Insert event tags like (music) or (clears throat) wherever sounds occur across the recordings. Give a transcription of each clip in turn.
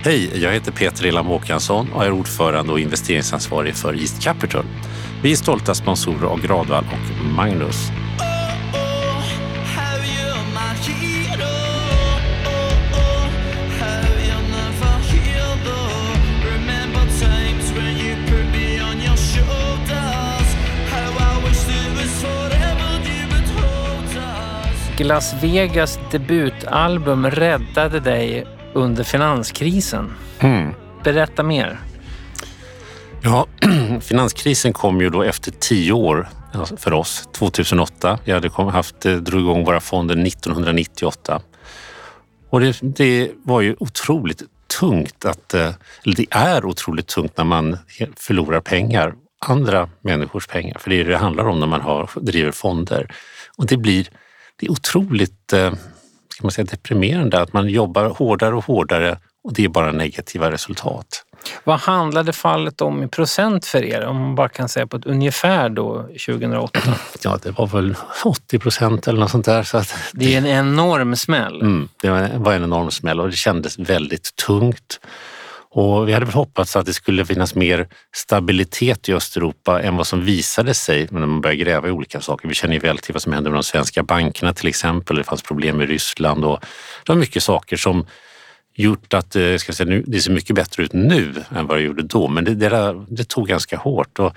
Hej, jag heter Peter Elam Håkansson och är ordförande och investeringsansvarig för East Capital. Vi är stolta sponsorer av Gradvall och Magnus. Las Vegas debutalbum räddade dig under finanskrisen. Mm. Berätta mer. Ja, (clears throat) finanskrisen kom ju då efter tio år för oss, 2008. Vi hade haft, eh, drog igång våra fonder 1998. Och det, det var ju otroligt tungt att, eh, eller det är otroligt tungt när man förlorar pengar, andra människors pengar, för det är det det handlar om när man har, driver fonder. Och det blir det är otroligt eh, ska man säga, deprimerande att man jobbar hårdare och hårdare och det är bara negativa resultat. Vad handlade fallet om i procent för er? Om man bara kan säga på ett ungefär då 2008? (clears throat) Ja, det var väl 80 procent eller något sånt där. Så att det är en enorm smäll. Mm, det var en enorm smäll och det kändes väldigt tungt. Och vi hade väl hoppats att det skulle finnas mer stabilitet i Östeuropa än vad som visade sig när man började gräva i olika saker. Vi känner ju väl till vad som hände med de svenska bankerna till exempel. Det fanns problem i Ryssland och det var mycket saker som gjort att eh, ska säga, nu, det ser mycket bättre ut nu än vad det gjorde då. Men det, det, där, det tog ganska hårt. Och,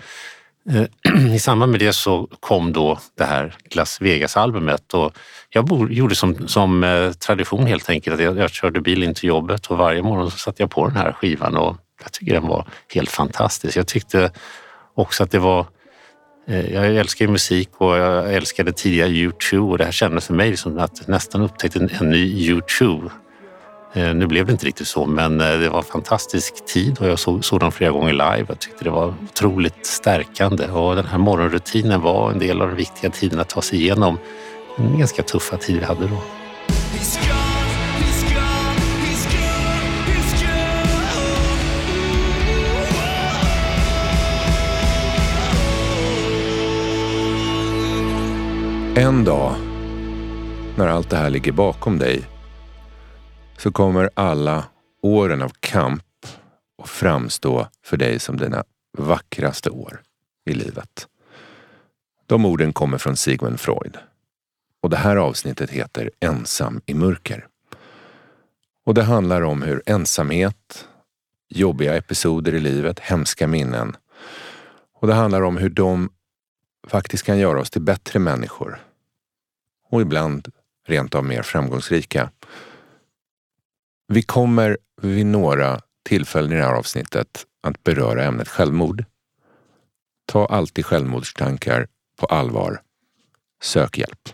Eh, (clears throat) I samband med det så kom då det här Las Vegas-albumet och jag bor, gjorde som, som eh, tradition helt enkelt att jag, jag, körde bil in till jobbet och varje morgon så satte jag på den här skivan och jag tycker den var helt fantastisk. Jag tyckte också att det var eh, jag älskar musik och jag älskade tidiga U2 och det här kändes för mig som att nästan upptäckt en, en ny U2 Eh, nu blev det inte riktigt så, men eh, det var en fantastisk tid och jag såg, såg dem flera gånger live. Jag tyckte det var otroligt stärkande och den här morgonrutinen var en del av den viktiga tiden att ta sig igenom den ganska tuffa tid vi hade då. En dag, när allt det här ligger bakom dig, så kommer alla åren av kamp att framstå för dig som dina vackraste år i livet. De orden kommer från Sigmund Freud. Och det här avsnittet heter Ensam i mörker. Och det handlar om hur ensamhet, jobbiga episoder i livet, hemska minnen och det handlar om hur de faktiskt kan göra oss till bättre människor. Och ibland rent av mer framgångsrika. Vi kommer vid några tillfällen i det här avsnittet att beröra ämnet självmord. Ta alltid självmordstankar på allvar. Sök hjälp.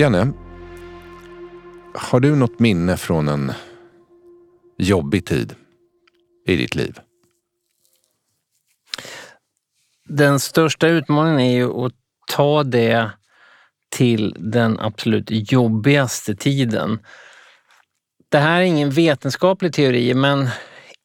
Janne, har du något minne från en jobbig tid i ditt liv? Den största utmaningen är ju att ta det till den absolut jobbigaste tiden. Det här är ingen vetenskaplig teori, men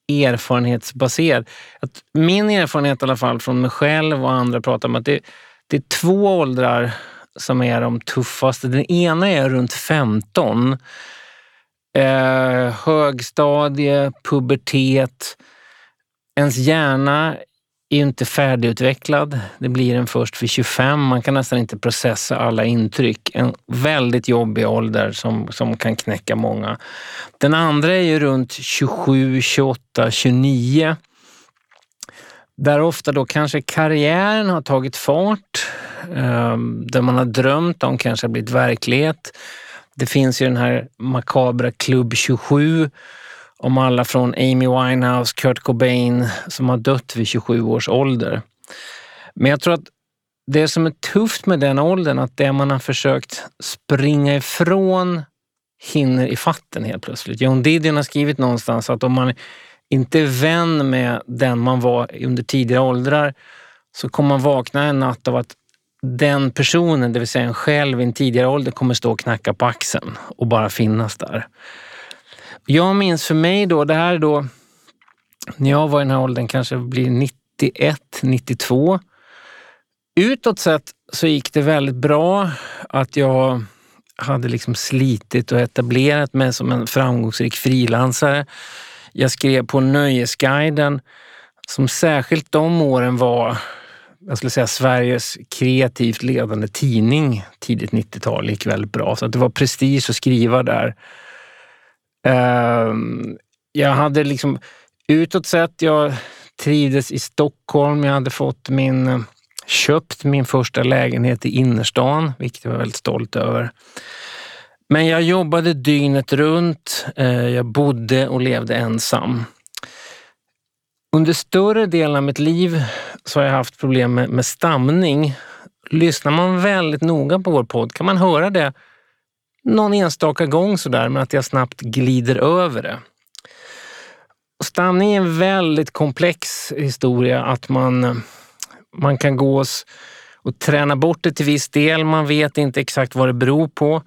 erfarenhetsbaserad. Att min erfarenhet i alla fall från mig själv och andra pratar om att det, det är två åldrar som är de tuffaste. Den ena är runt 15. Eh, högstadie, pubertet. Ens hjärna är inte färdigutvecklad. Det blir den först vid 25. Man kan nästan inte processa alla intryck. En väldigt jobbig ålder som, som kan knäcka många. Den andra är ju runt 27, 28, 29. Där ofta då kanske karriären har tagit fart. Det där man har drömt om kanske har blivit verklighet. Det finns ju den här makabra Klubb 27 om alla från Amy Winehouse, Kurt Cobain som har dött vid 27 års ålder. Men jag tror att det som är tufft med den åldern, att det man har försökt springa ifrån hinner i fatten helt plötsligt. John Didion har skrivit någonstans att om man inte är vän med den man var under tidigare åldrar så kommer man vakna en natt av att den personen, det vill säga en själv i en tidigare ålder, kommer stå och knacka på axeln och bara finnas där. Jag minns för mig då, det här är då när jag var i den här åldern, kanske blir 91, 92. Utåt sett så gick det väldigt bra att jag hade liksom slitit och etablerat mig som en framgångsrik frilansare. Jag skrev på Nöjesguiden som särskilt de åren var jag skulle säga Sveriges kreativt ledande tidning tidigt 90-tal gick väldigt bra. Så det var prestige att skriva där. Ehm, jag hade liksom utåt sett, jag trivdes i Stockholm. Jag hade fått min, köpt min första lägenhet i innerstan, vilket jag var väldigt stolt över. Men jag jobbade dygnet runt. Ehm, jag bodde och levde ensam. Under större delen av mitt liv så har jag haft problem med, med stamning. Lyssnar man väldigt noga på vår podd kan man höra det någon enstaka gång sådär, men att jag snabbt glider över det. Stamning är en väldigt komplex historia. Att man, man kan gå och träna bort det till viss del. Man vet inte exakt vad det beror på.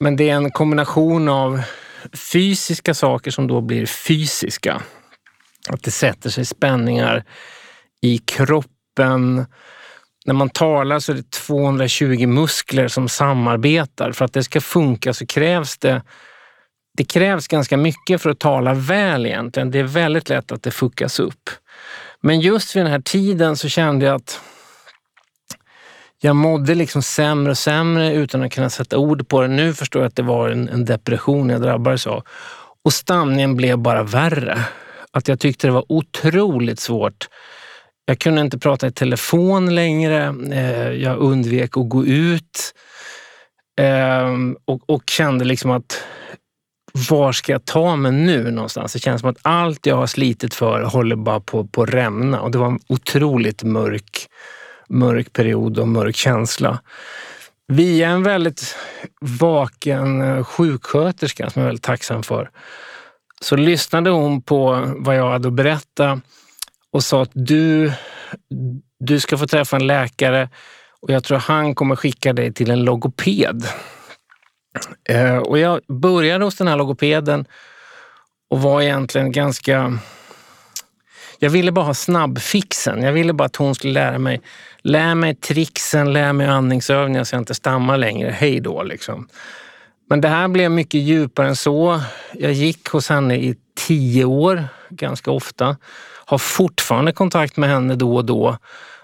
Men det är en kombination av fysiska saker som då blir fysiska. Att det sätter sig spänningar i kroppen. När man talar så är det 220 muskler som samarbetar. För att det ska funka så krävs det det krävs ganska mycket för att tala väl egentligen. Det är väldigt lätt att det fuckas upp. Men just vid den här tiden så kände jag att jag mådde liksom sämre och sämre utan att kunna sätta ord på det. Nu förstår jag att det var en, en depression jag drabbades av. Och stamningen blev bara värre. Att jag tyckte det var otroligt svårt. Jag kunde inte prata i telefon längre. Eh, jag undvek att gå ut. Ehm, och, och kände liksom att var ska jag ta mig nu någonstans? Det känns som att allt jag har slitit för håller bara på att rämna och det var en otroligt mörk, mörk period och mörk känsla. Via en väldigt vaken eh, sjuksköterska som jag är väldigt tacksam för, så lyssnade hon på vad jag hade att berätta och sa att du, du ska få träffa en läkare och jag tror han kommer skicka dig till en logoped. Eh, och jag började hos den här logopeden och var egentligen ganska... Jag ville bara ha snabbfixen. Jag ville bara att hon skulle lära mig, lär mig tricksen, lär mig andningsövningar så jag inte stammar längre. Hej då liksom. Men det här blev mycket djupare än så. Jag gick hos henne i tio år, ganska ofta. Har fortfarande kontakt med henne då och då.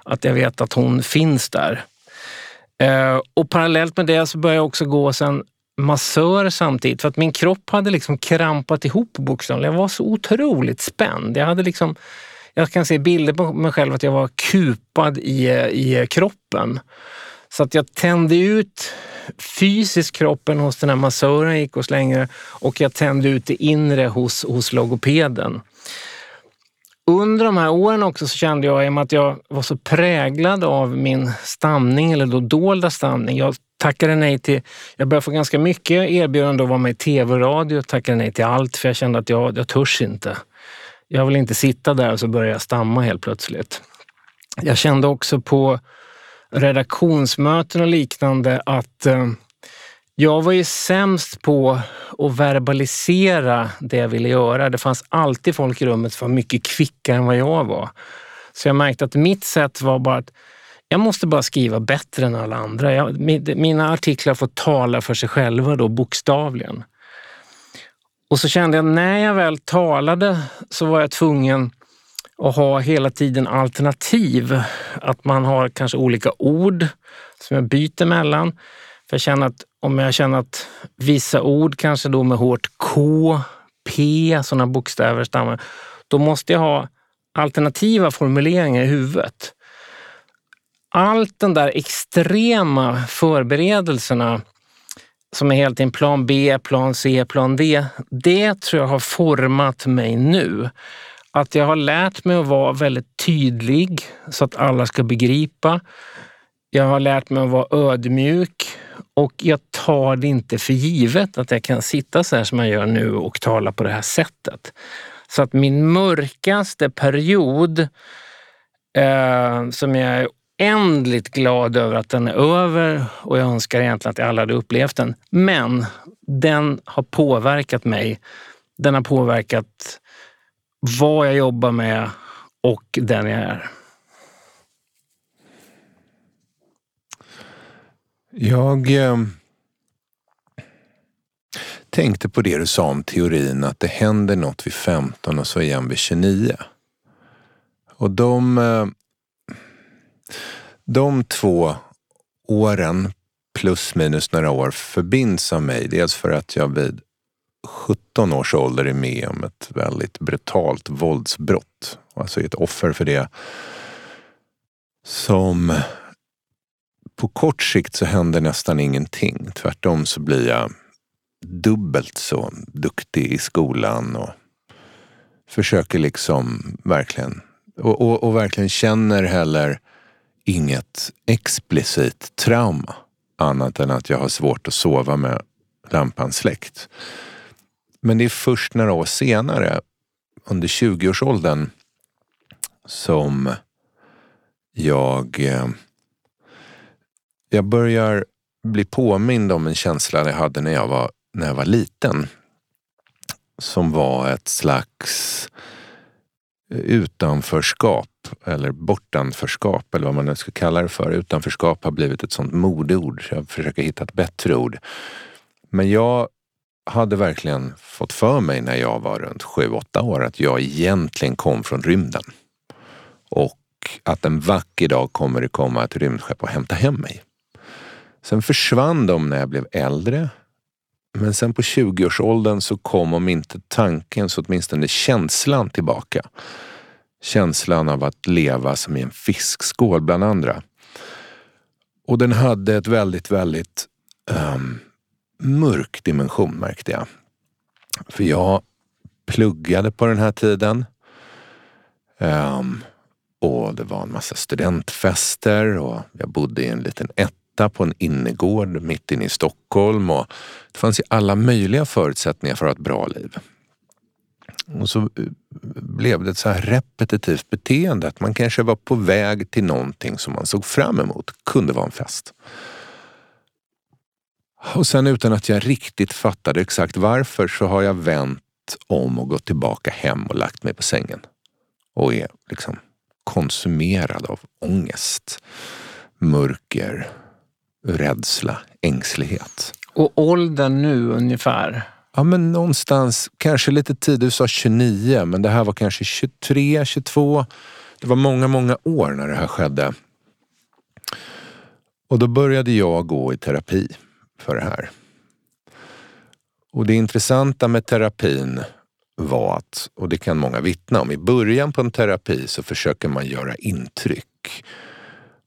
Att jag vet att hon finns där. Eh, och parallellt med det så började jag också gå sen massör samtidigt för att min kropp hade liksom krampat ihop bokstavligen. Jag var så otroligt spänd. Jag hade liksom, jag kan se bilder på mig själv att jag var kupad i, i kroppen. Så att jag tände ut fysiskt kroppen hos den här massören jag gick hos längre och jag tände ut det inre hos, hos logopeden. Under de här åren också så kände jag, i och med att jag var så präglad av min stamning, eller då dolda stamning. Jag tackade nej till, jag började få ganska mycket erbjudanden att vara med i tv och radio. Tackade nej till allt för jag kände att jag, jag törs inte. Jag vill inte sitta där och så börjar jag stamma helt plötsligt. Jag kände också på redaktionsmöten och liknande att eh, jag var ju sämst på att verbalisera det jag ville göra. Det fanns alltid folk i rummet som var mycket kvickare än vad jag var. Så jag märkte att mitt sätt var bara att jag måste bara skriva bättre än alla andra. Jag, mina artiklar får tala för sig själva då, bokstavligen. Och så kände jag när jag väl talade så var jag tvungen och ha hela tiden alternativ. Att man har kanske olika ord som jag byter mellan. För jag känner att om jag känner att vissa ord, kanske då med hårt K, P, sådana bokstäver stammar, då måste jag ha alternativa formuleringar i huvudet. Allt den där extrema förberedelserna som är helt i en plan B, plan C, plan D, det tror jag har format mig nu. Att jag har lärt mig att vara väldigt tydlig så att alla ska begripa. Jag har lärt mig att vara ödmjuk och jag tar det inte för givet att jag kan sitta så här som jag gör nu och tala på det här sättet. Så att min mörkaste period eh, som jag är oändligt glad över att den är över och jag önskar egentligen att jag alla hade upplevt den. Men den har påverkat mig. Den har påverkat vad jag jobbar med och den jag är. Jag eh, tänkte på det du sa om teorin att det händer något vid 15 och så igen vid 29. Och de, eh, de två åren plus minus några år förbinds av mig. Dels för att jag vid 17 års ålder är med om ett väldigt brutalt våldsbrott. Alltså ett offer för det. Som på kort sikt så händer nästan ingenting. Tvärtom så blir jag dubbelt så duktig i skolan och försöker liksom verkligen och, och, och verkligen känner heller inget explicit trauma annat än att jag har svårt att sova med lampan släckt. Men det är först några år senare, under 20-årsåldern, som jag, eh, jag börjar bli påmind om en känsla jag hade när jag var, när jag var liten. Som var ett slags utanförskap eller bortanförskap eller vad man nu ska kalla det för. Utanförskap har blivit ett sånt modeord så jag försöker hitta ett bättre ord. Men jag hade verkligen fått för mig när jag var runt 7-8 år att jag egentligen kom från rymden. Och att en vacker dag kommer det komma ett rymdskepp och hämta hem mig. Sen försvann de när jag blev äldre. Men sen på 20-årsåldern så kom om inte tanken så åtminstone känslan tillbaka. Känslan av att leva som i en fiskskål bland andra. Och den hade ett väldigt, väldigt um, mörk dimension märkte jag. För jag pluggade på den här tiden. Um, och det var en massa studentfester och jag bodde i en liten etta på en innergård mitt inne i Stockholm. Och det fanns ju alla möjliga förutsättningar för att ha ett bra liv. Och så eh, blev det ett så här repetitivt beteende att man kanske var på väg till någonting som man såg fram emot. kunde vara en fest. Och sen utan att jag riktigt fattade exakt varför så har jag vänt om och gått tillbaka hem och lagt mig på sängen. Och är liksom konsumerad av ångest, mörker, rädsla, ängslighet. Och åldern nu ungefär? Ja, men någonstans, kanske lite tid. Du sa 29, men det här var kanske 23, 22. Det var många, många år när det här skedde. Och då började jag gå i terapi för det här. Och det intressanta med terapin var att, och det kan många vittna om, i början på en terapi så försöker man göra intryck.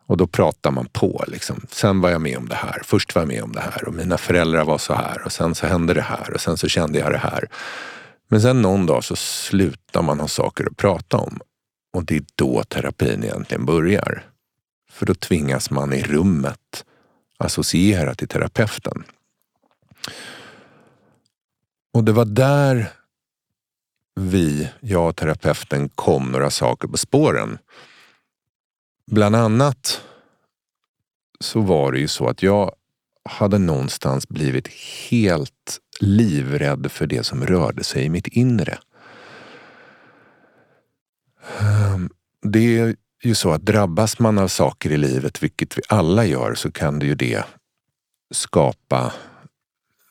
Och då pratar man på. Liksom. Sen var jag med om det här. Först var jag med om det här och mina föräldrar var så här och sen så hände det här och sen så kände jag det här. Men sen någon dag så slutar man ha saker att prata om. Och det är då terapin egentligen börjar. För då tvingas man i rummet associera till terapeuten. Och det var där vi, jag och terapeuten, kom några saker på spåren. Bland annat så var det ju så att jag hade någonstans blivit helt livrädd för det som rörde sig i mitt inre. Ehm, det är ju så att drabbas man av saker i livet, vilket vi alla gör, så kan det ju det skapa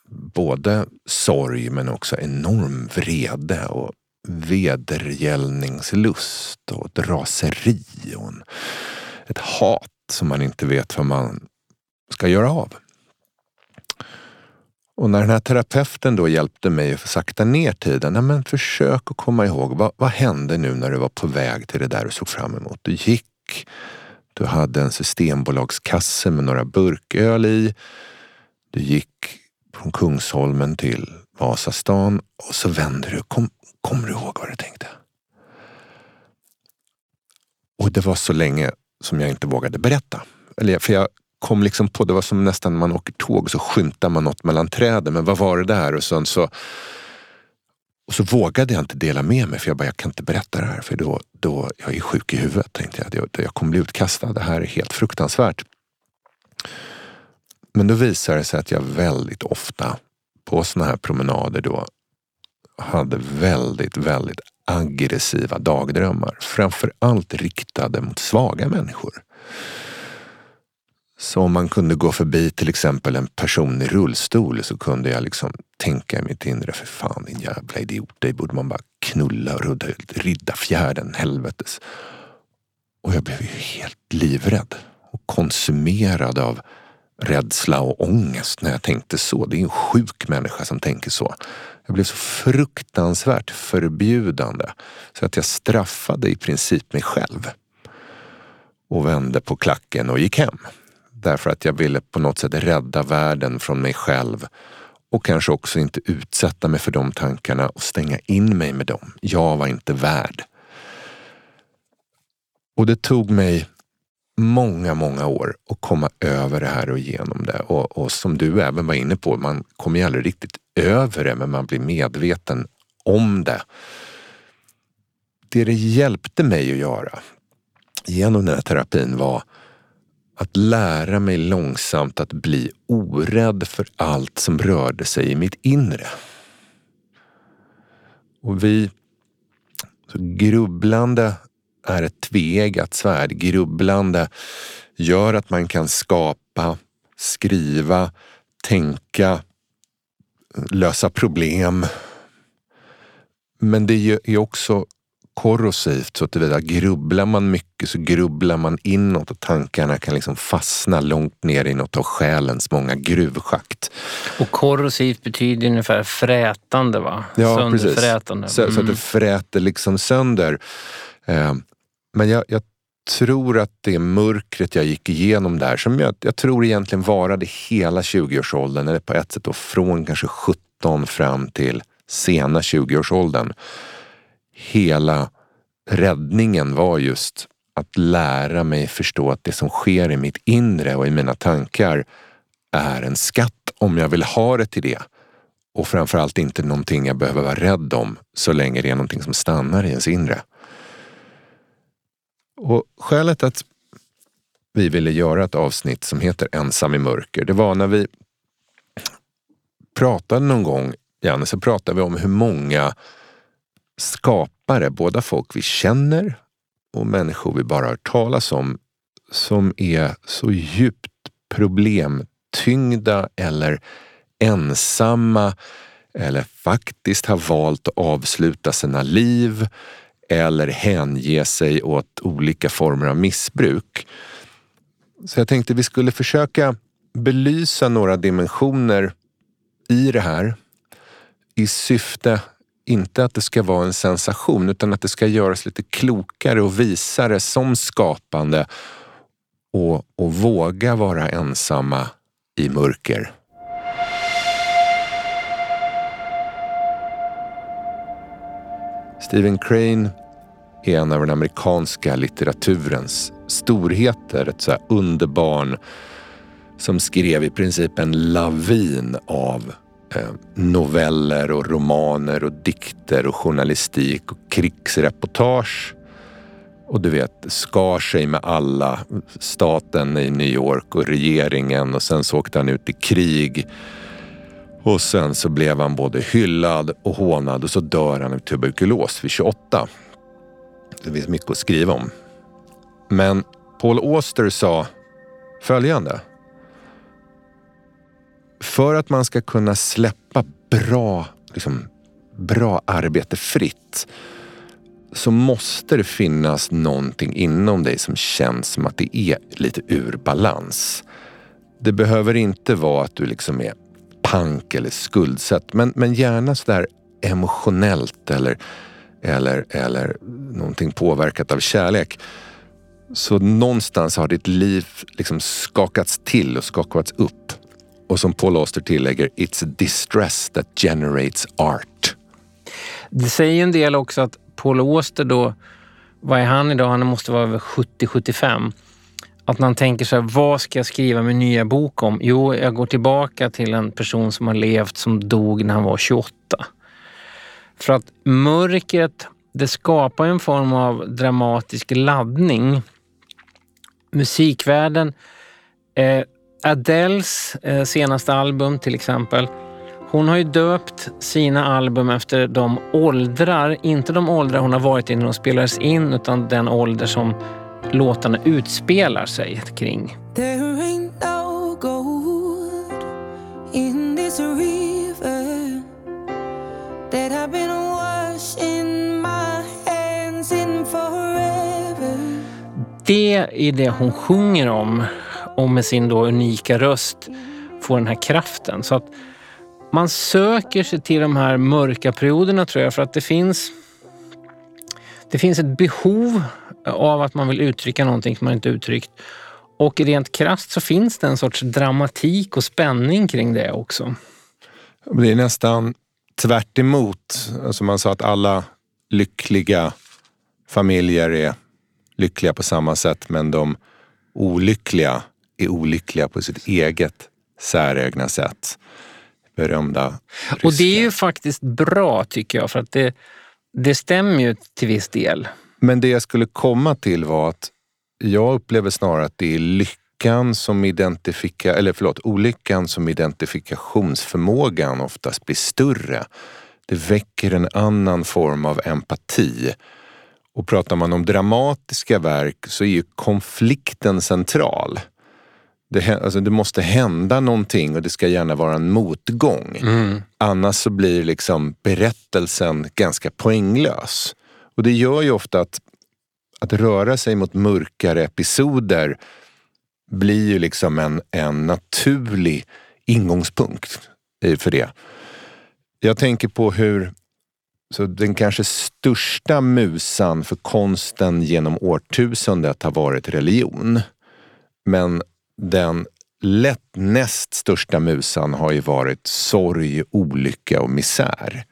både sorg men också enorm vrede och vedergällningslust och ett raseri och en, ett hat som man inte vet vad man ska göra av. Och när den här terapeuten då hjälpte mig att sakta ner tiden, nej men försök att komma ihåg vad, vad hände nu när du var på väg till det där du såg fram emot? Du gick, du hade en systembolagskasse med några burköl i. Du gick från Kungsholmen till Vasastan och så vände du. Kom, kommer du ihåg vad du tänkte? Och det var så länge som jag inte vågade berätta. Eller, för jag kom liksom på, det var som nästan när man åker tåg så skymtar man något mellan träden. Men vad var det där? Och sen så Och så vågade jag inte dela med mig för jag bara, jag kan inte berätta det här för då, då jag är sjuk i huvudet tänkte jag. Jag, jag kommer bli utkastad. Det här är helt fruktansvärt. Men då visade det sig att jag väldigt ofta på såna här promenader då hade väldigt, väldigt aggressiva dagdrömmar. Framför allt riktade mot svaga människor. Så om man kunde gå förbi till exempel en person i rullstol så kunde jag liksom tänka i mitt inre, för fan din jävla idiot, dig borde man bara knulla och rudda, ridda fjärden, helvetes. Och jag blev ju helt livrädd och konsumerad av rädsla och ångest när jag tänkte så. Det är en sjuk människa som tänker så. Jag blev så fruktansvärt förbjudande så att jag straffade i princip mig själv. Och vände på klacken och gick hem. Därför att jag ville på något sätt rädda världen från mig själv och kanske också inte utsätta mig för de tankarna och stänga in mig med dem. Jag var inte värd. Och det tog mig många, många år att komma över det här och igenom det. Och, och som du även var inne på, man kommer ju aldrig riktigt över det, men man blir medveten om det. Det det hjälpte mig att göra genom den här terapin var att lära mig långsamt att bli orädd för allt som rörde sig i mitt inre. Och vi, så grubblande är ett tveeggat svärd. Grubblande gör att man kan skapa, skriva, tänka, lösa problem. Men det är också korrosivt så tillvida grubblar man mycket så grubblar man inåt och tankarna kan liksom fastna långt ner i något av själens många gruvschakt. Och korrosivt betyder ungefär frätande va? Ja, Sönderfrätande. precis. Så, mm. så, att det mm. fräter liksom sönder. Eh, men jag, jag, tror att det mörkret jag gick igenom där, som jag, jag tror egentligen varade hela 20-årsåldern, eller på ett sätt då från kanske 17 fram till sena 20-årsåldern hela räddningen var just att lära mig förstå att det som sker i mitt inre och i mina tankar är en skatt om jag vill ha det till det. Och framförallt inte någonting jag behöver vara rädd om så länge det är någonting som stannar i ens inre. Och skälet att vi ville göra ett avsnitt som heter Ensam i mörker, det var när vi pratade någon gång, Janne, så pratade vi om hur många skapare, båda folk vi känner och människor vi bara hört talas om, som är så djupt problemtyngda eller ensamma eller faktiskt har valt att avsluta sina liv eller hänge sig åt olika former av missbruk. Så jag tänkte vi skulle försöka belysa några dimensioner i det här i syfte inte att det ska vara en sensation utan att det ska göras lite klokare och visare som skapande och, och våga vara ensamma i mörker. Stephen Crane är en av den amerikanska litteraturens storheter. Ett så här underbarn som skrev i princip en lavin av Eh, noveller och romaner och dikter och journalistik och krigsreportage. Och du vet, skar sig med alla. Staten i New York och regeringen och sen så åkte han ut i krig. Och sen så blev han både hyllad och hånad och så dör han av tuberkulos vid 28. Det finns mycket att skriva om. Men Paul Auster sa följande för att man ska kunna släppa bra, liksom, bra arbete fritt så måste det finnas någonting inom dig som känns som att det är lite ur balans. Det behöver inte vara att du liksom är pank eller skuldsatt men, men gärna sådär emotionellt eller, eller, eller någonting påverkat av kärlek. Så någonstans har ditt liv liksom skakats till och skakats upp och som Paul Auster tillägger, it's a distress that generates art. Det säger en del också att Paul Auster då, vad är han idag? Han måste vara över 70-75. Att man tänker så här, vad ska jag skriva min nya bok om? Jo, jag går tillbaka till en person som har levt som dog när han var 28. För att mörkret, det skapar en form av dramatisk laddning. Musikvärlden, eh, Adeles eh, senaste album till exempel, hon har ju döpt sina album efter de åldrar, inte de åldrar hon har varit i när de spelades in, utan den ålder som låtarna utspelar sig kring. Det är det hon sjunger om och med sin då unika röst får den här kraften. Så att man söker sig till de här mörka perioderna tror jag för att det finns det finns ett behov av att man vill uttrycka någonting som man inte uttryckt. Och rent krast så finns det en sorts dramatik och spänning kring det också. Det är nästan tvärt emot. Alltså man sa att alla lyckliga familjer är lyckliga på samma sätt men de olyckliga är olyckliga på sitt eget särägna sätt. Berömda ryska. Och det är ju faktiskt bra tycker jag för att det, det stämmer ju till viss del. Men det jag skulle komma till var att jag upplever snarare att det är lyckan som identifika, eller förlåt, olyckan som identifikationsförmågan oftast blir större. Det väcker en annan form av empati. Och pratar man om dramatiska verk så är ju konflikten central. Det, alltså det måste hända någonting och det ska gärna vara en motgång. Mm. Annars så blir liksom berättelsen ganska poänglös. Och det gör ju ofta att, att röra sig mot mörkare episoder blir ju liksom en, en naturlig ingångspunkt för det. Jag tänker på hur så den kanske största musan för konsten genom årtusendet har varit religion. Men den lätt näst största musan har ju varit sorg, olycka och misär.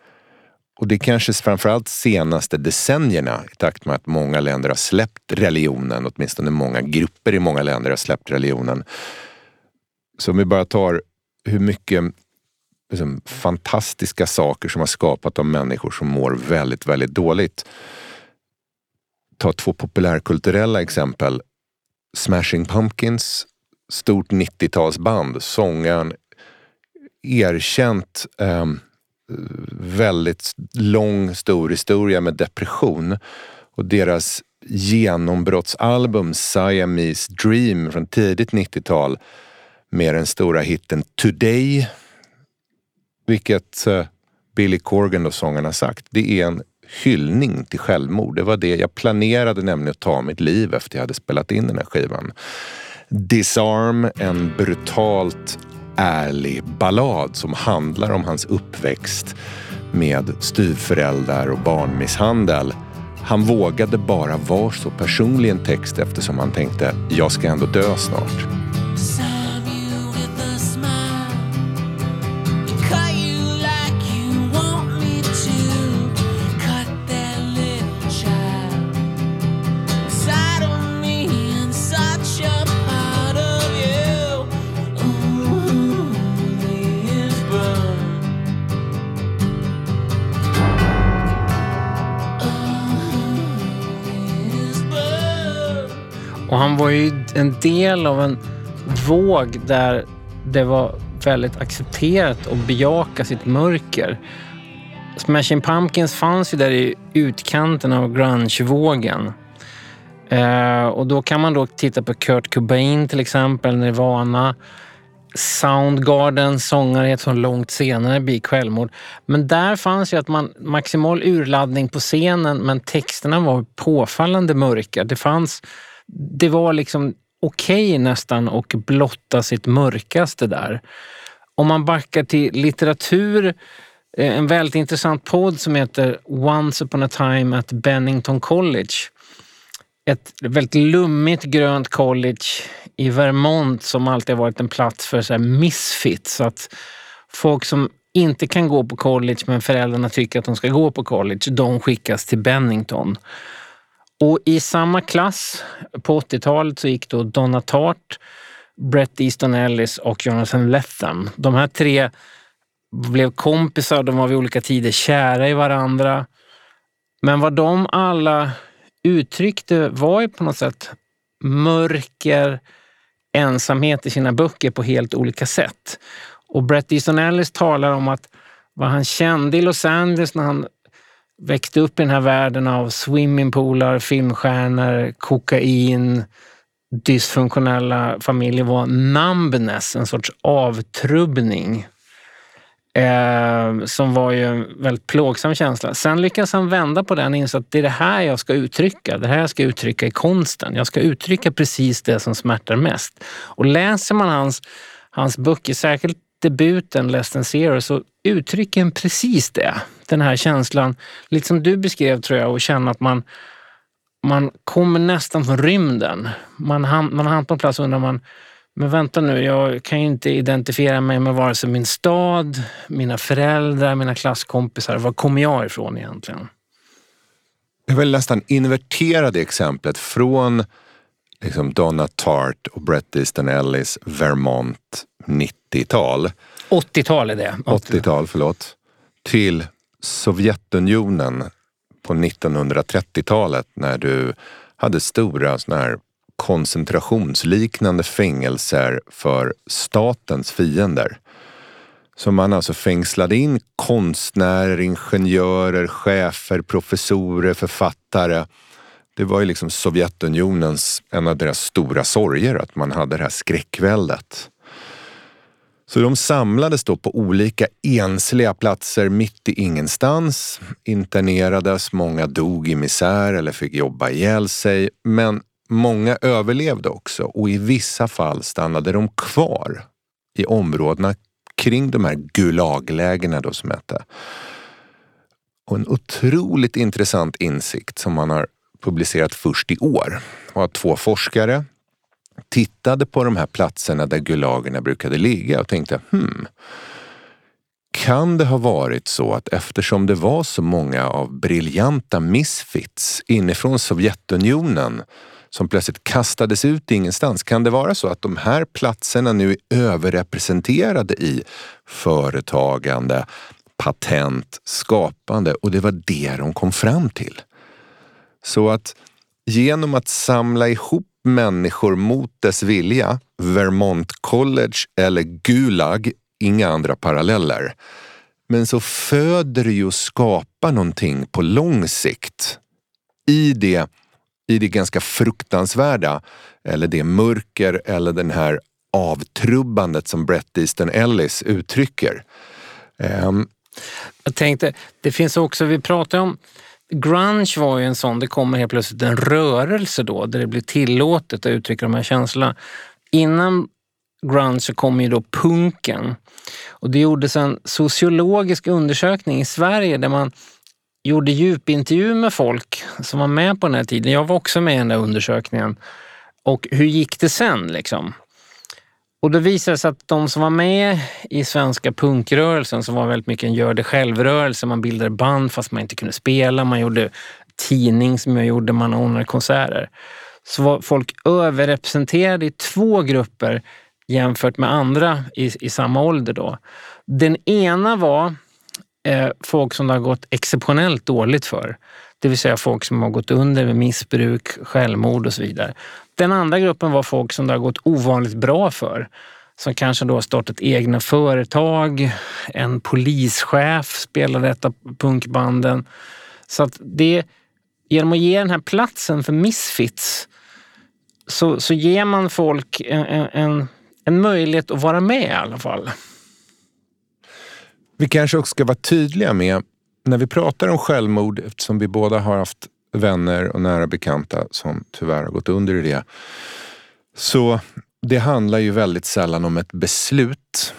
Och det är kanske framförallt senaste decennierna i takt med att många länder har släppt religionen, åtminstone många grupper i många länder har släppt religionen. Så om vi bara tar hur mycket liksom, fantastiska saker som har skapat av människor som mår väldigt, väldigt dåligt. Ta två populärkulturella exempel. Smashing Pumpkins, stort 90-talsband, sångaren, erkänt eh, väldigt lång, stor historia med depression. Och deras genombrottsalbum Siamese Dream från tidigt 90-tal med den stora hitten Today vilket eh, Billy Corgan och sångaren har sagt. Det är en hyllning till självmord. Det var det jag planerade nämligen att ta mitt liv efter jag hade spelat in den här skivan. Disarm, en brutalt ärlig ballad som handlar om hans uppväxt med styvföräldrar och barnmisshandel. Han vågade bara vara så personlig en text eftersom han tänkte, jag ska ändå dö snart. Var ju en del av en våg där det var väldigt accepterat att bejaka sitt mörker. Smashing Pumpkins fanns ju där i utkanten av grungevågen. Eh, och då kan man då titta på Kurt Cobain till exempel, Nirvana. Soundgarden, sångare ett så långt senare begick självmord. Men där fanns ju att man maximal urladdning på scenen men texterna var påfallande mörka. Det fanns det var liksom okej okay nästan att blotta sitt mörkaste där. Om man backar till litteratur, eh, en väldigt intressant podd som heter Once upon a time at Bennington College. Ett väldigt lummigt grönt college i Vermont som alltid har varit en plats för så här misfits. Att folk som inte kan gå på college men föräldrarna tycker att de ska gå på college, de skickas till Bennington. Och i samma klass på 80-talet så gick då Donna Tartt, Brett Easton Ellis och Jonathan Lethem. De här tre blev kompisar, de var vid olika tider kära i varandra. Men vad de alla uttryckte var ju på något sätt mörker, ensamhet i sina böcker på helt olika sätt. Och Bret Easton Ellis talar om att vad han kände i Los Angeles när han växte upp i den här världen av swimmingpoolar, filmstjärnor, kokain, dysfunktionella familjer var numbness, en sorts avtrubbning. Eh, som var ju en väldigt plågsam känsla. Sen lyckas han vända på den och inse att det är det här jag ska uttrycka. Det här jag ska uttrycka i konsten. Jag ska uttrycka precis det som smärtar mest. Och läser man hans, hans böcker, särskilt debuten Less than zero, så uttrycker han precis det. Den här känslan, lite som du beskrev tror jag, och känna att man, man kommer nästan från rymden. Man, ham, man har hamnat på en plats och undrar man, men vänta nu, jag kan ju inte identifiera mig med vare sig min stad, mina föräldrar, mina klasskompisar. Var kommer jag ifrån egentligen? Jag vill nästan invertera det exemplet från liksom Donna Tartt och Bret Easton Ellis Vermont 90-tal. 80-tal är det. 80-tal, förlåt. Till Sovjetunionen på 1930-talet när du hade stora såna här koncentrationsliknande fängelser för statens fiender. Så man alltså fängslade in konstnärer, ingenjörer, chefer, professorer, författare. Det var ju liksom Sovjetunionens, en av deras stora sorger, att man hade det här skräckväldet. Så de samlades då på olika ensliga platser mitt i ingenstans, internerades, många dog i misär eller fick jobba ihjäl sig. Men många överlevde också och i vissa fall stannade de kvar i områdena kring de här Gulaglägena då som hette. Och en otroligt intressant insikt som man har publicerat först i år var att två forskare tittade på de här platserna där Gulagerna brukade ligga och tänkte hmm, kan det ha varit så att eftersom det var så många av briljanta misfits inifrån Sovjetunionen som plötsligt kastades ut i ingenstans. Kan det vara så att de här platserna nu är överrepresenterade i företagande, patent, skapande och det var det de kom fram till. Så att genom att samla ihop människor mot dess vilja, Vermont College eller Gulag, inga andra paralleller. Men så föder det ju och skapar någonting på lång sikt i det i det ganska fruktansvärda eller det mörker eller den här avtrubbandet som Brett Easton Ellis uttrycker. Um, jag tänkte, det finns också, vi pratar om Grunge var ju en sån, det kommer helt plötsligt en rörelse då där det blir tillåtet att uttrycka de här känslorna. Innan grunge så kom ju då punken. Och det gjordes en sociologisk undersökning i Sverige där man gjorde djupintervju med folk som var med på den här tiden. Jag var också med i den där undersökningen. Och hur gick det sen liksom? Och då visade det sig att de som var med i svenska punkrörelsen, som var väldigt mycket en gör det själv-rörelse, man bildade band fast man inte kunde spela, man gjorde tidning som jag gjorde, man ordnade konserter. Så var folk överrepresenterade i två grupper jämfört med andra i, i samma ålder. Då. Den ena var Eh, folk som det har gått exceptionellt dåligt för. Det vill säga folk som har gått under med missbruk, självmord och så vidare. Den andra gruppen var folk som det har gått ovanligt bra för. Som kanske då har startat egna företag. En polischef spelade ett av punkbanden. Så att det, genom att ge den här platsen för misfits så, så ger man folk en, en, en möjlighet att vara med i alla fall. Vi kanske också ska vara tydliga med, när vi pratar om självmord, eftersom vi båda har haft vänner och nära bekanta som tyvärr har gått under i det. Så det handlar ju väldigt sällan om ett beslut.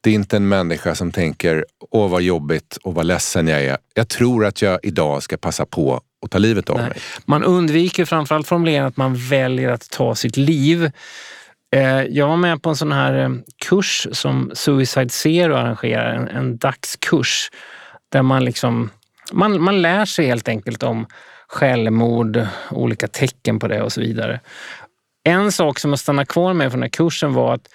Det är inte en människa som tänker, åh vad jobbigt och vad ledsen jag är. Jag tror att jag idag ska passa på att ta livet av Nej. mig. Man undviker framförallt formuleringen att man väljer att ta sitt liv. Eh, jag var med på en sån här eh, kurs som Suicide Zero arrangerar, en, en dagskurs där man liksom man, man lär sig helt enkelt om självmord, olika tecken på det och så vidare. En sak som jag stannade kvar med från den här kursen var att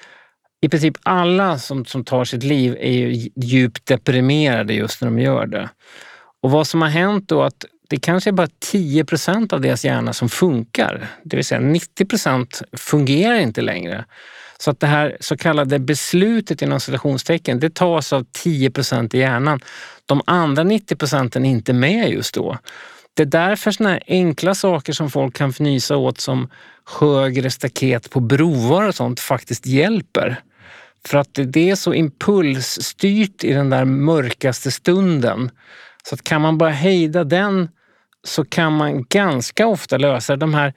i princip alla som, som tar sitt liv är ju djupt deprimerade just när de gör det. Och vad som har hänt då att det kanske är bara 10 procent av deras hjärna som funkar. Det vill säga 90 procent fungerar inte längre. Så att det här så kallade beslutet inom citationstecken, det tas av 10 procent i hjärnan. De andra 90 procenten är inte med just då. Det är därför såna här enkla saker som folk kan fnysa åt som högre staket på broar och sånt faktiskt hjälper. För att det är så impulsstyrt i den där mörkaste stunden. Så att kan man bara hejda den så kan man ganska ofta lösa de här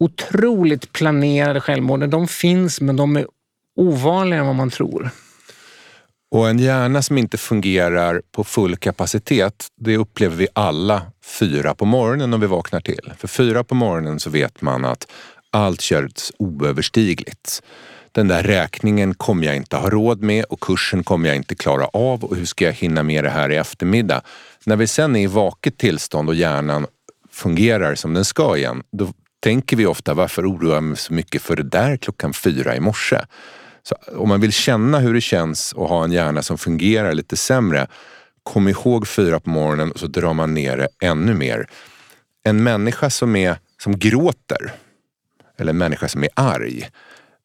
otroligt planerade självmorden. De finns men de är ovanligare än vad man tror. Och en hjärna som inte fungerar på full kapacitet, det upplever vi alla fyra på morgonen när vi vaknar till. För fyra på morgonen så vet man att allt känns oöverstigligt. Den där räkningen kommer jag inte ha råd med och kursen kommer jag inte klara av och hur ska jag hinna med det här i eftermiddag? När vi sen är i vaket tillstånd och hjärnan fungerar som den ska igen, då tänker vi ofta varför oroar jag mig så mycket för det där klockan fyra i morse? Så om man vill känna hur det känns att ha en hjärna som fungerar lite sämre, kom ihåg fyra på morgonen och så drar man ner det ännu mer. En människa som, är, som gråter, eller en människa som är arg,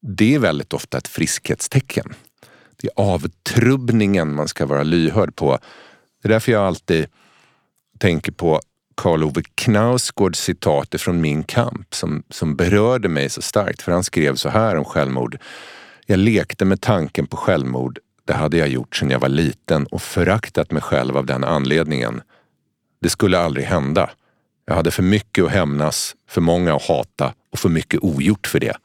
det är väldigt ofta ett friskhetstecken. Det är avtrubbningen man ska vara lyhörd på. Det är därför jag alltid tänker på Karl Ove Knausgårds citat från Min kamp som, som berörde mig så starkt. För han skrev så här om självmord. Jag lekte med tanken på självmord. Det hade jag gjort sedan jag var liten och föraktat mig själv av den anledningen. Det skulle aldrig hända. Jag hade för mycket att hämnas, för många att hata och för mycket ogjort för det.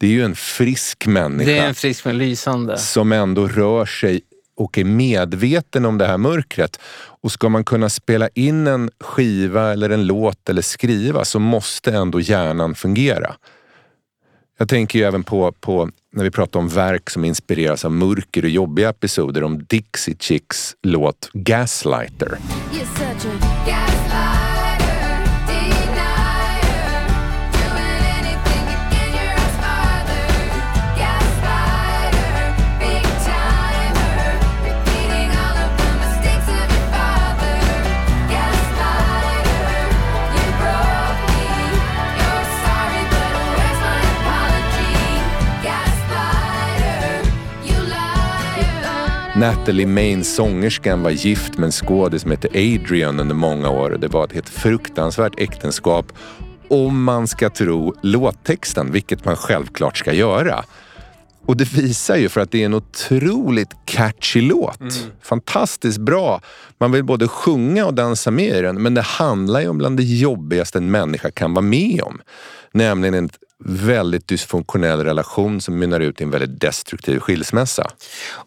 Det är ju en frisk människa. Det är en frisk men lysande. Som ändå rör sig och är medveten om det här mörkret. Och ska man kunna spela in en skiva eller en låt eller skriva så måste ändå hjärnan fungera. Jag tänker ju även på, på när vi pratar om verk som inspireras av mörker och jobbiga episoder om Dixie Chicks låt Gaslighter. Natalie Main, sångerskan, var gift med en skådis som hette Adrian under många år och det var ett helt fruktansvärt äktenskap om man ska tro låttexten, vilket man självklart ska göra. Och det visar ju för att det är en otroligt catchy låt. Mm. Fantastiskt bra. Man vill både sjunga och dansa med i den, men det handlar ju om bland det jobbigaste en människa kan vara med om. Nämligen en väldigt dysfunktionell relation som mynnar ut i en väldigt destruktiv skilsmässa.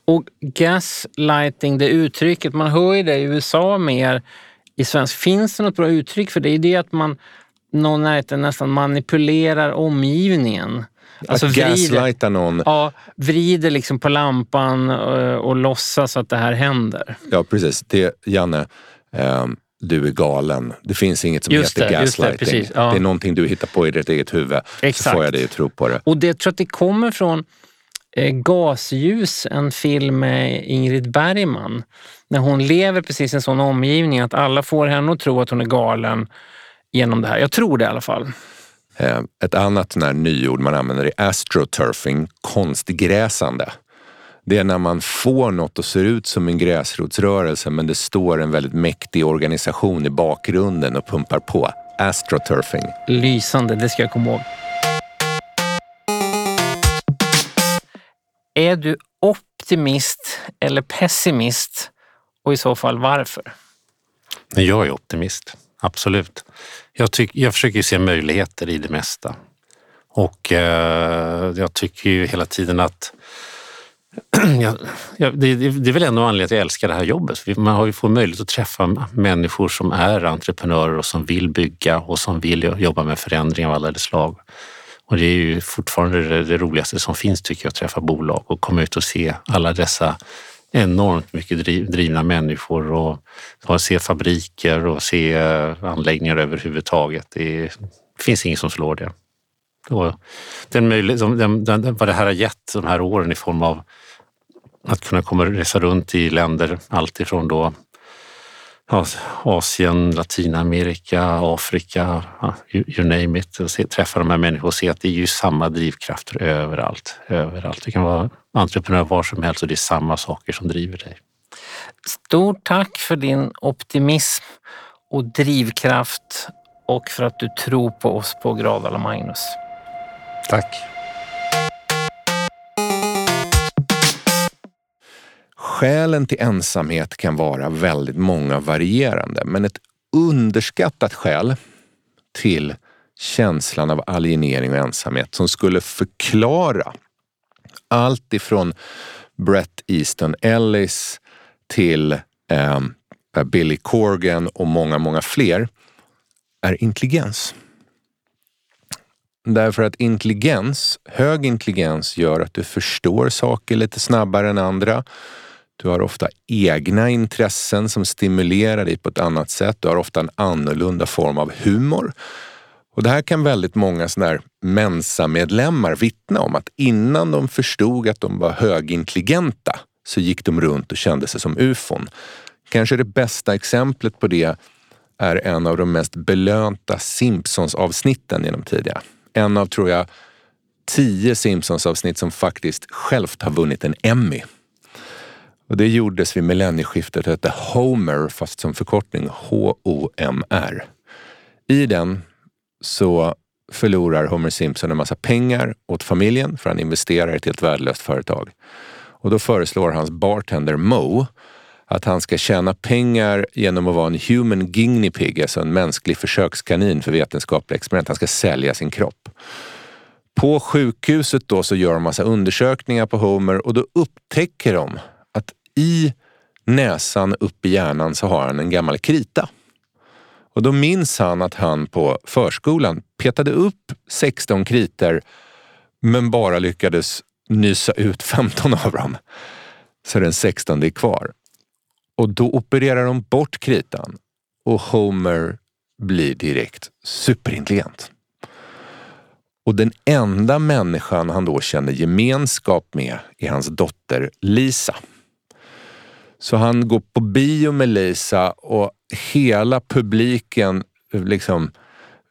Och gaslighting, det uttrycket, man hör ju det i USA mer. I svensk finns det något bra uttryck för det? är det att man någon nästan manipulerar omgivningen. Alltså att gaslighta någon? Ja, vrider liksom på lampan och, eh, och låtsas att det här händer. Ja, precis. Det, Janne, um, du är galen. Det finns inget som just heter det, gaslighting. Det, ja. det, är någonting du hittar på i ditt eget huvud. Exakt. Så får jag dig att tro på det. Och det tror att det kommer från eh, Gasljus, en film med Ingrid Bergman. När hon lever precis i en sån omgivning att alla får henne att tro att hon är galen genom det här. Jag tror det i alla fall. Eh, ett annat nyord man använder är astroturfing, konstgräsande. Det är när man får något att se ut som en gräsrotsrörelse men det står en väldigt mäktig organisation i bakgrunden och pumpar på. Astroturfing. Lysande, det ska jag komma ihåg. Är du optimist eller pessimist och i så fall varför? Jag är optimist, absolut. Jag, tyck, jag försöker se möjligheter i det mesta. Och eh, jag tycker ju hela tiden att (clears throat) Ja, ja, det, det, är väl en av anledningarna till att jag älskar det här jobbet. Man har ju fått möjlighet att träffa människor som är entreprenörer och som vill bygga och som vill jobba med förändring av alla dess slag. Och det är ju fortfarande det, det, roligaste som finns tycker jag, att träffa bolag och komma ut och se alla dessa enormt mycket drivna människor och, och se fabriker och se eh, anläggningar överhuvudtaget. Det, är, det finns inget som slår det. Och den möjlighet, den, den, vad det här har gett de här åren i form av att kunna komma resa runt i länder alltifrån då Asien, Latinamerika, Afrika, you name it. Och se, träffa de här människorna och se att det är ju samma drivkrafter överallt. överallt. Du kan vara entreprenör var som helst och det är samma saker som driver dig. Stort tack för din optimism och drivkraft och för att du tror på oss på Gradala Magnus. Tack. Skälen till ensamhet kan vara väldigt många varierande, men ett underskattat skäl till känslan av alienering och ensamhet som skulle förklara allt ifrån Brett Easton Ellis till eh, Billy Corgan och många, många fler är intelligens. Därför att intelligens, hög intelligens gör att du förstår saker lite snabbare än andra. Du har ofta egna intressen som stimulerar dig på ett annat sätt. Du har ofta en annorlunda form av humor. Och det här kan väldigt många sådana här Mensa-medlemmar vittna om att innan de förstod att de var högintelligenta så gick de runt och kände sig som ufon. Kanske det bästa exemplet på det är en av de mest belönta Simpsons-avsnitten genom tiderna. En av, tror jag, tio Simpsons-avsnitt som faktiskt självt har vunnit en Emmy. Och det gjordes vid millennieskiftet och hette Homer, fast som förkortning H-O-M-R. I den så förlorar Homer Simpson en massa pengar åt familjen för han investerar i ett helt värdelöst företag. Och då föreslår hans bartender Mo att han ska tjäna pengar genom att vara en human guinea pig, alltså en mänsklig försökskanin för vetenskapliga experiment. Han ska sälja sin kropp. På sjukhuset då så gör de massa undersökningar på Homer och då upptäcker de att i näsan upp i hjärnan så har han en gammal krita. Och då minns han att han på förskolan petade upp 16 kriter men bara lyckades nysa ut 15 av dem. Så den 16 är kvar. Och då opererar de bort kritan och Homer blir direkt superintelligent. Och den enda människan han då känner gemenskap med är hans dotter Lisa. Så han går på bio med Lisa och hela publiken liksom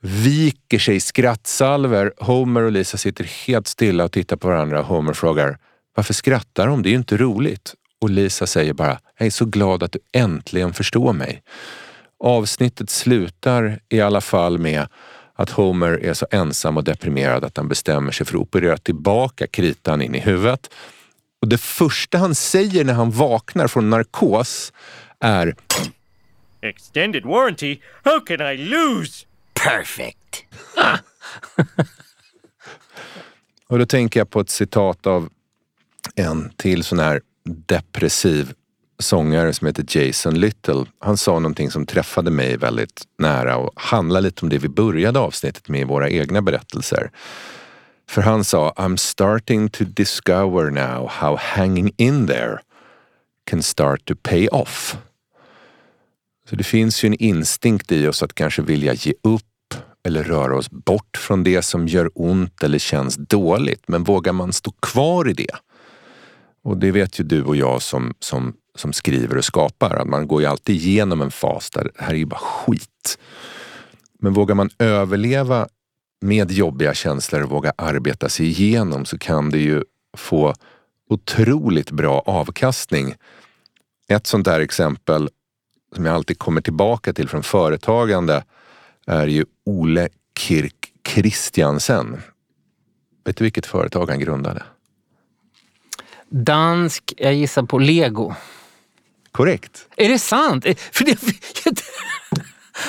viker sig i skrattsalver. Homer och Lisa sitter helt stilla och tittar på varandra. Homer frågar, varför skrattar de? Det är ju inte roligt. Och Lisa säger bara, jag är så glad att du äntligen förstår mig. Avsnittet slutar i alla fall med att Homer är så ensam och deprimerad att han bestämmer sig för att operera tillbaka kritan in i huvudet. Och det första han säger när han vaknar från narkos är Extended warranty? How can I lose? Perfect! (laughs) och då tänker jag på ett citat av en till sån här depressiv sångare som heter Jason Little. Han sa någonting som träffade mig väldigt nära och handlar lite om det vi började avsnittet med i våra egna berättelser. För han sa I'm starting to discover now how hanging in there can start to pay off. Så det finns ju en instinkt i oss att kanske vilja ge upp eller röra oss bort från det som gör ont eller känns dåligt. Men vågar man stå kvar i det? Och det vet ju du och jag som, som, som skriver och skapar, att man går ju alltid igenom en fas där det här är ju bara skit. Men vågar man överleva med jobbiga känslor och våga arbeta sig igenom så kan det ju få otroligt bra avkastning. Ett sånt där exempel som jag alltid kommer tillbaka till från företagande är ju Ole Kirk Christiansen. Vet du vilket företag han grundade? Dansk, jag gissar på lego. Korrekt. Är det sant? För det, (laughs)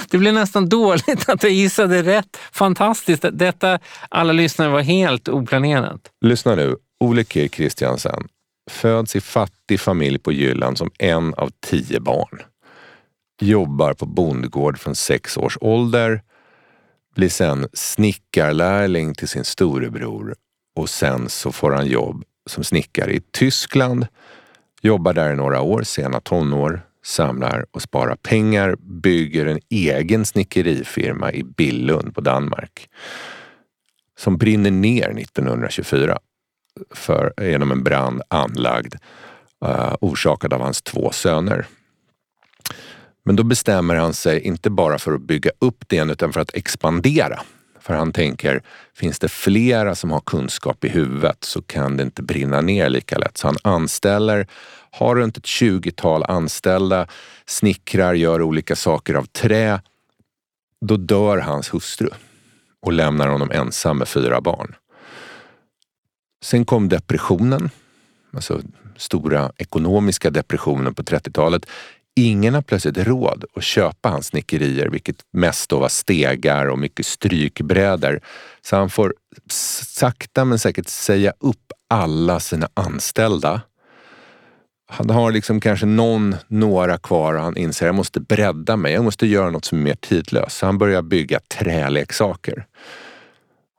det blev nästan dåligt att jag gissade rätt. Fantastiskt. Detta, alla lyssnare, var helt oplanerat. Lyssna nu. Ole K. Christiansen föds i fattig familj på Jylland som en av tio barn. Jobbar på bondgård från sex års ålder. Blir sen snickarlärling till sin storebror och sen så får han jobb som snickare i Tyskland, jobbar där i några år, sena tonår, samlar och sparar pengar, bygger en egen snickerifirma i Billund på Danmark. som brinner ner 1924 för, genom en brand anlagd uh, orsakad av hans två söner. Men då bestämmer han sig inte bara för att bygga upp det utan för att expandera. För han tänker, finns det flera som har kunskap i huvudet så kan det inte brinna ner lika lätt. Så han anställer, har runt ett tjugotal anställda, snickrar, gör olika saker av trä. Då dör hans hustru och lämnar honom ensam med fyra barn. Sen kom depressionen, alltså stora ekonomiska depressionen på 30-talet. Ingen har plötsligt råd att köpa hans snickerier, vilket mest då var stegar och mycket strykbrädor. Så han får sakta men säkert säga upp alla sina anställda. Han har liksom kanske någon, några kvar och han inser att jag måste bredda mig. Jag måste göra något som är mer tidlöst. Så han börjar bygga träleksaker.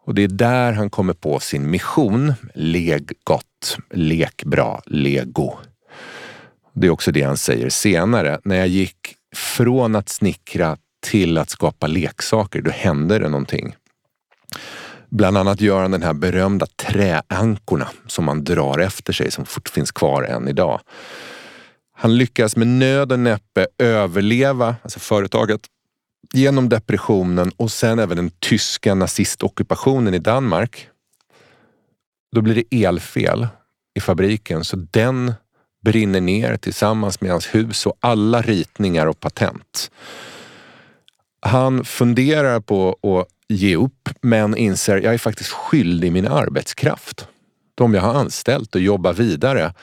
Och det är där han kommer på sin mission. Leg gott, lek bra, lego. Det är också det han säger senare. När jag gick från att snickra till att skapa leksaker, då hände det någonting. Bland annat gör han den här berömda träankorna som man drar efter sig, som fort finns kvar än idag. Han lyckas med nöd och näppe överleva, alltså företaget, genom depressionen och sen även den tyska nazistockupationen i Danmark. Då blir det elfel i fabriken så den brinner ner tillsammans med hans hus och alla ritningar och patent. Han funderar på att ge upp men inser att jag är faktiskt skyldig min arbetskraft. De jag har anställt och jobba vidare.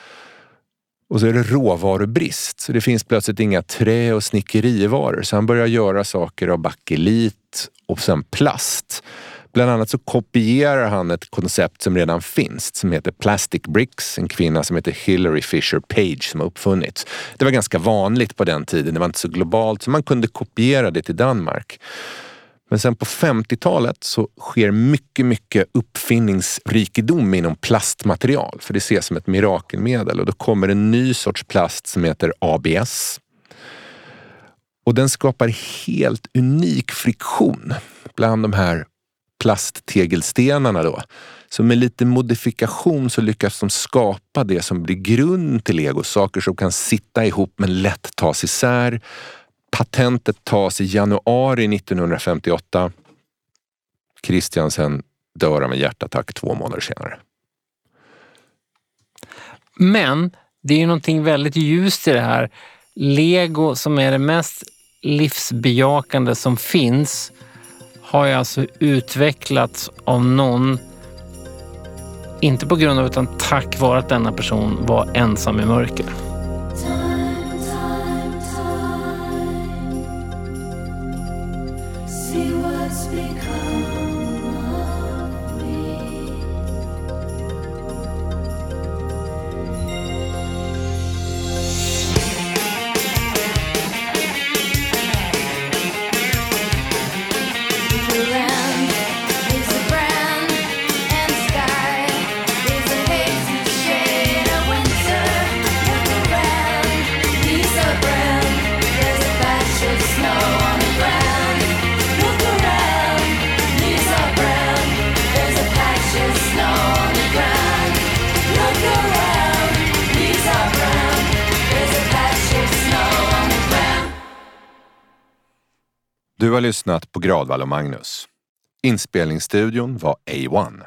Och så är det råvarubrist, så det finns plötsligt inga trä och snickerivaror. Så han börjar göra saker av bakelit och sen plast. Bland annat så kopierar han ett koncept som redan finns som heter Plastic Bricks. En kvinna som heter Hillary Fisher Page som har uppfunnits. Det var ganska vanligt på den tiden. Det var inte så globalt så man kunde kopiera det till Danmark. Men sen på 50-talet så sker mycket, mycket uppfinningsrikedom inom plastmaterial. För det ses som ett mirakelmedel och då kommer en ny sorts plast som heter ABS. Och den skapar helt unik friktion bland de här plasttegelstenarna då. Så med lite modifikation så lyckas de skapa det som blir grund till lego. Saker som kan sitta ihop men lätt tas isär. Patentet tas i januari 1958. Christiansen dör av en hjärtattack två månader senare. Men det är ju någonting väldigt ljust i det här. Lego som är det mest livsbejakande som finns har ju alltså utvecklats av någon, inte på grund av utan tack vare att denna person var ensam i mörker. Du har lyssnat på Gradvall och Magnus. Inspelningsstudion var A1.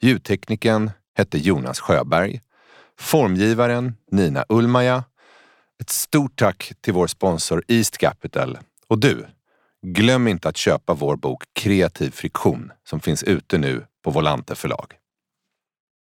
Ljudtekniken hette Jonas Sjöberg. Formgivaren Nina Ulmaja. Ett stort tack till vår sponsor East Capital. Och du, glöm inte att köpa vår bok Kreativ friktion som finns ute nu på Volante förlag.